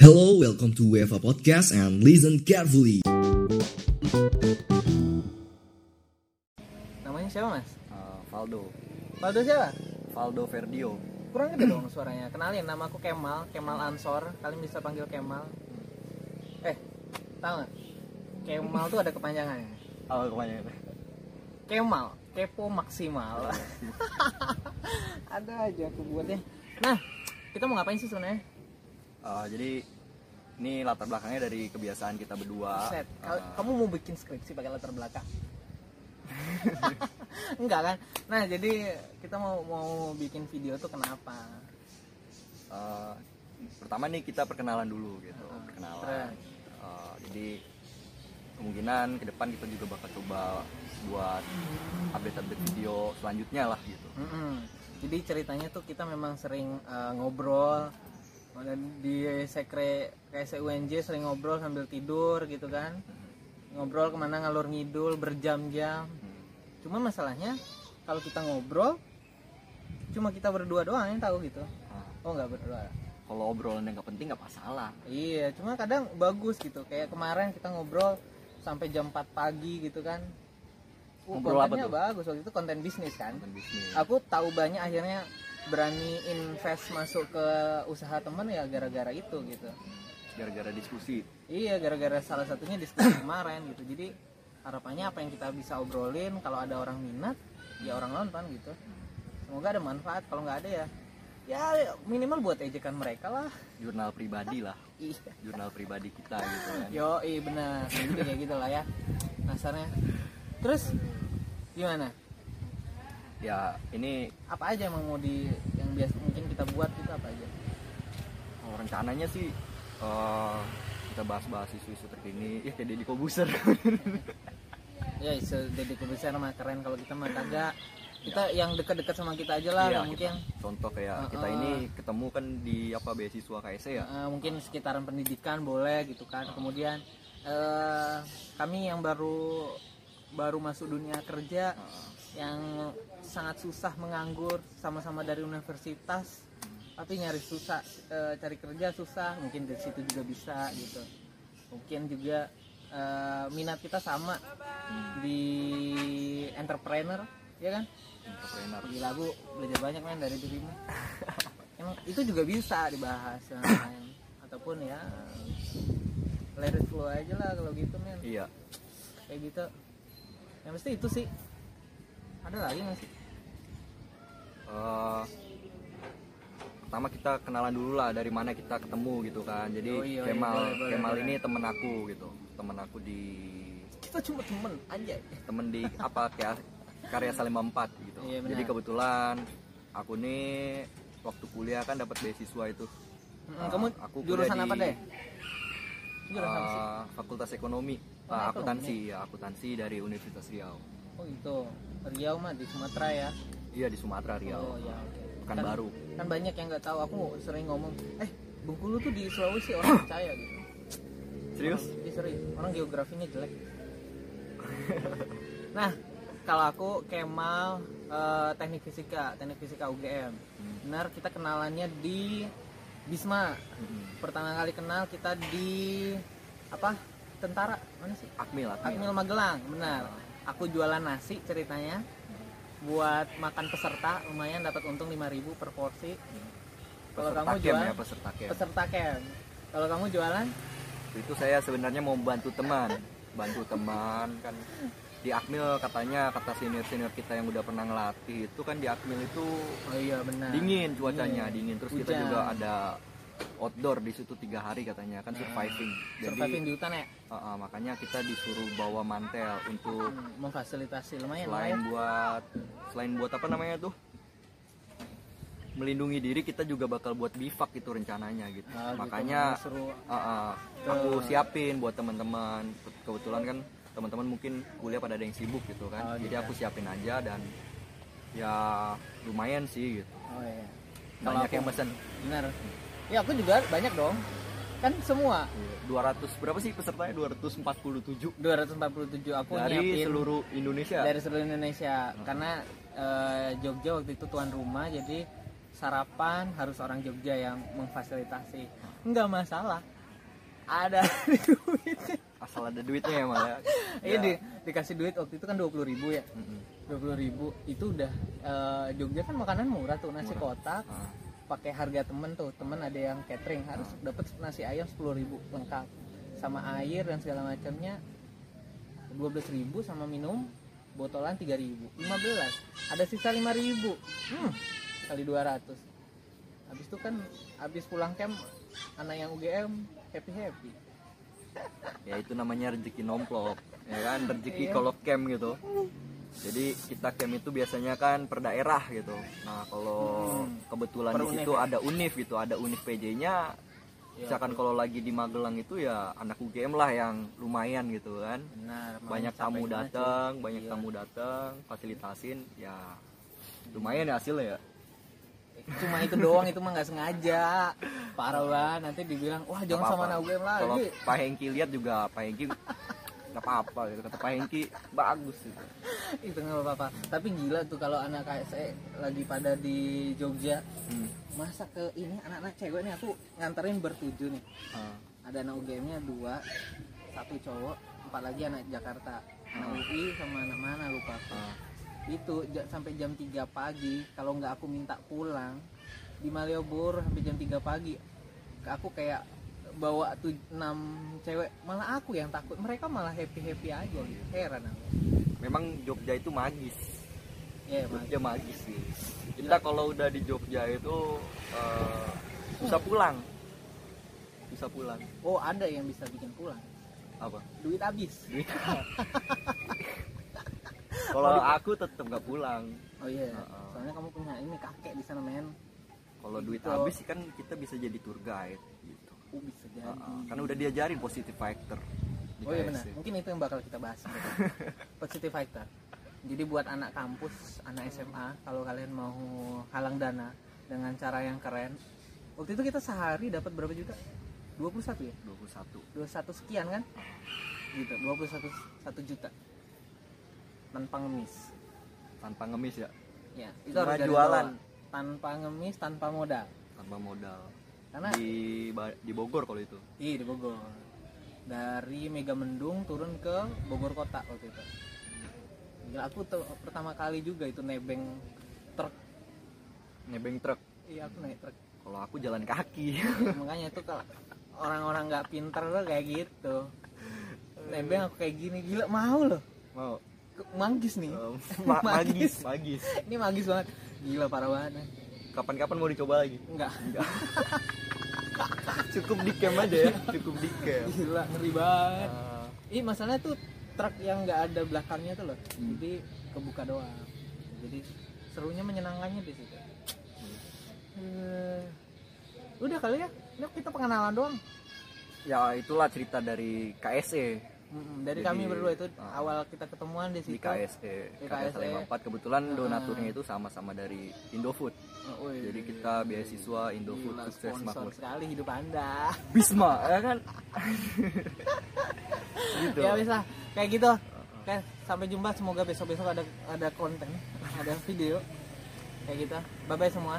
Hello, welcome to UEFA Podcast and listen carefully. Namanya siapa mas? Uh, Valdo Valdo siapa? Valdo Verdio Kurang gede dong suaranya. Kenalin, nama aku Kemal, Kemal Ansor. Kalian bisa panggil Kemal. Eh, tahu nggak? Kemal tuh ada kepanjangannya. oh kebanyakan Kemal, kepo maksimal. ada aja aku buatnya. Nah, kita mau ngapain sih sebenarnya? Uh, jadi ini latar belakangnya dari kebiasaan kita berdua Set, Uh, kamu mau bikin skripsi pakai latar belakang? Enggak kan? Nah, jadi kita mau mau bikin video tuh kenapa? uh, pertama nih kita perkenalan dulu gitu Ah, perkenalan. Uh, jadi kemungkinan ke depan kita juga bakal coba buat update-update video selanjutnya lah gitu Mm-mm. Jadi ceritanya tuh kita memang sering uh, ngobrol dan di sekre KSC UNJ sering ngobrol sambil tidur gitu kan. Ngobrol ke mana ngalur ngidul berjam-jam. Hmm. cuma masalahnya kalau kita ngobrol cuma kita berdua doang yang tahu gitu. Ah, oh nggak berdua. Kalau obrolan yang gak penting nggak masalah. Iya cuma kadang bagus gitu. Kayak kemarin kita ngobrol sampai jam 4 pagi gitu kan Ngobrol apa kontennya tuh? bagus waktu itu konten bisnis kan. Konten bisnis. Aku tahu banyak akhirnya berani invest masuk ke usaha temen ya gara-gara itu gitu. Gara-gara diskusi. Iya gara-gara salah satunya diskusi kemarin gitu. Jadi harapannya apa yang kita bisa obrolin kalau ada orang minat ya orang nonton gitu. Semoga ada manfaat kalau nggak ada ya ya minimal buat ejekan mereka lah. Jurnal pribadi lah. Iya. Jurnal pribadi kita gitu kan. Yo iya benar. Kayak gitu lah ya. Dasarnya terus gimana? Ya ini apa aja emang mau di yang biasa mungkin kita buat itu apa aja? Oh, rencananya sih eh, kita bahas-bahas isu-isu terkini. Ya kayak Deddy Kobuser. Ya isu Deddy Kobuser mah keren kalau kita mah kagak. Kita yang dekat-dekat sama kita aja lah yang mungkin kita- contoh kayak Uh-uh. kita ini ketemu kan di apa beasiswa KSC ya? Eh, mungkin sekitaran pendidikan boleh gitu kan. Kemudian eh kami yang baru baru masuk dunia kerja yang sangat susah menganggur sama-sama dari universitas tapi nyari susah eh, cari kerja susah mungkin dari situ juga bisa gitu. Mungkin juga eh, minat kita sama di entrepreneur ya kan? Entrepreneur. Gila bu belajar banyak men dari dirimu emang itu juga bisa dibahas yang lain. Ataupun ya let it flow aja lah kalau gitu men. Iya. Kayak gitu yang mesti itu sih. Ada lagi nggak sih? Eh, pertama kita kenalan dulu lah dari mana kita ketemu gitu kan. Jadi Oh, iya, iya, Kemal boleh, boleh, Kemal ini temen aku gitu. Temen aku di kita cuma temen aja temen di apa kayak karya Salimba 4 gitu. Iya, benar. jadi kebetulan aku nih waktu kuliah kan dapat beasiswa itu. Ah, kamu aku jurusan apa deh Eh, Fakultas Ekonomi, ekonomi. akuntansi ya, akuntansi dari Universitas Riau. oh gitu Riau mah di Sumatera ya Iya di Sumatera Riau. oh ya oke Pekanbaru. kan, kan banyak yang nggak tahu aku sering ngomong eh Bengkulu tuh di Sulawesi orang percaya gitu Serius? Orang, iya, serius. Orang geografinya jelek. nah, kalau aku Kemal eh, teknik fisika, teknik fisika UGM. Hmm. Benar, kita kenalannya di Bisma. Mm-mm. Pertama kali kenal kita di apa? Tentara mana sih? Akmil, Akmil. Akmil Magelang, benar. Aku jualan nasi ceritanya buat makan peserta lumayan dapat untung 5000 per porsi. Kalau Peserta kamu jualan ya, peserta camp. peserta camp. Kalau kamu jualan Itu saya sebenarnya mau bantu teman, bantu teman kan di Akmil katanya kata senior senior kita yang udah pernah ngelatih itu kan di Akmil itu Oh iya benar. dingin cuacanya Iya. dingin terus kita Hujan. juga ada outdoor di situ tiga hari katanya kan surviving jadi Surviving di hutan ya. uh, uh, makanya kita disuruh bawa mantel untuk Hmm, memfasilitasi lumayan selain lumayan. buat selain buat apa namanya tuh melindungi diri kita juga bakal buat bivak itu rencananya gitu. Ah, gitu, makanya seru. uh, uh, aku siapin buat teman-teman. Kebetulan kan teman-teman mungkin kuliah pada ada yang sibuk gitu kan. Oh, jadi gitu. aku siapin aja dan ya lumayan sih gitu. Oh iya. Kalau banyak aku- yang mesen Benar. Ya aku juga banyak dong. Kan semua. 200 berapa sih pesertanya? 247 247 aku dari nyiapin seluruh Indonesia? dari seluruh Indonesia. Karena eh, Jogja waktu itu tuan rumah jadi sarapan harus orang Jogja yang memfasilitasi. Nggak masalah. Ada duitnya asal ada duitnya ya malah iya di, dikasih duit waktu itu kan dua puluh ribu ya. Dua puluh ribu itu udah eh, Jogja kan makanan murah tuh nasi kotak Ah. pakai harga temen tuh temen ada yang catering harus dapat nasi ayam sepuluh ribu lengkap. Sama air dan segala macamnya dua belas ribu sama minum botolan tiga ribu lima belas ada sisa lima ribu. Hmm, kali dua ratus. Habis itu kan habis pulang camp anak yang UGM happy happy ya itu namanya rezeki nomplok ya kan? Rezeki Iya. kalau camp gitu. Jadi kita camp itu biasanya kan per daerah gitu. Nah kalau Hmm. kebetulan Per di situ ya? ada univ gitu ada univ PJ-nya Ya, misalkan kalau lagi di Magelang itu ya anak UGM lah yang lumayan gitu kan. Benar banyak tamu datang banyak Iya. tamu datang fasilitasin ya lumayan ya hasilnya ya cuma itu doang itu mah nggak sengaja parah banget nanti dibilang wah jangan Nggak sama apa-apa. anak UGM kalau lagi Pak Hengki lihat juga Pak Hengki nggak apa-apa gitu kata Pak Hengki bagus gitu itu nggak apa-apa tapi gila tuh kalau anak KSE lagi pada di Jogja hmm. masa ke ini anak-anak cewek nih aku nganterin bertujuh nih Ah. ada anak UGM-nya dua satu cowok empat lagi anak Jakarta anak UI sama anak mana lupa aku. Ah. Itu sampai jam 3 pagi kalau nggak aku minta pulang di Malioboro sampai jam 3 pagi aku kayak bawa tuh enam cewek malah aku yang takut mereka malah happy happy aja gitu. heran aku. Memang Jogja itu magis. Ya Mas. Jogja magis sih. Kita kalau udah di Jogja itu eh, susah pulang. Susah pulang. Oh ada yang bisa bikin pulang? Apa? Duit habis. Duit kalau aku tetap nggak pulang. Oh iya Heeh. soalnya kamu punya ini kakek di sana men. Kalau duit Gitu. habis sih kan kita bisa jadi tour guide gitu. Oh bisa jadi. Heeh, kan udah diajarin positive factor di oh iya benar. Mungkin itu yang bakal kita bahas. Positive factor. Jadi buat anak kampus anak SMA kalau kalian mau halang dana dengan cara yang keren waktu itu kita sehari dapat berapa juta? 21 ya? 21 21 sekian kan? Gitu 21 1 juta tanpa ngemis. Tanpa ngemis ya? Ya itu Cuma harus jualan. bawah. tanpa ngemis tanpa modal. Tanpa modal. Karena di di Bogor kalau itu? Iya di Bogor. Dari Megamendung turun ke Bogor kota waktu itu. Gila, aku tuh pertama kali juga itu nebeng truk. Nebeng truk? Iya aku naik truk. Kalau aku jalan kaki. Makanya itu kalau orang-orang nggak pinter tuh kayak gitu. Nebeng aku kayak gini gila mau loh. Mau manggis nih. Um, ma- magis magis ini magis banget. Gila parah banget. Kapan-kapan mau dicoba lagi? Enggak. Cukup di camp aja ya. Cukup di camp. Gila ngeri banget. Ah, Ih masalahnya tuh truk yang nggak ada belakangnya tuh loh, Hmm. jadi kebuka doang. Jadi serunya menyenangkannya di situ. Eh, udah kali ya, ini kita pengenalan doang. ya itulah cerita dari KSE Dari Jadi, kami berdua itu ah. awal kita ketemuan di di situ. KSE Di KSE KSE. 54 kebetulan Ah. donaturnya itu sama-sama dari Indofood Oh, jadi kita beasiswa Indofood Gila, sukses makmur sekali hidup anda. Bisma ya kan gitu ya bisa kayak gitu. Oke, sampai jumpa. Semoga besok-besok ada ada konten, ada video kayak gitu. Bye bye semua.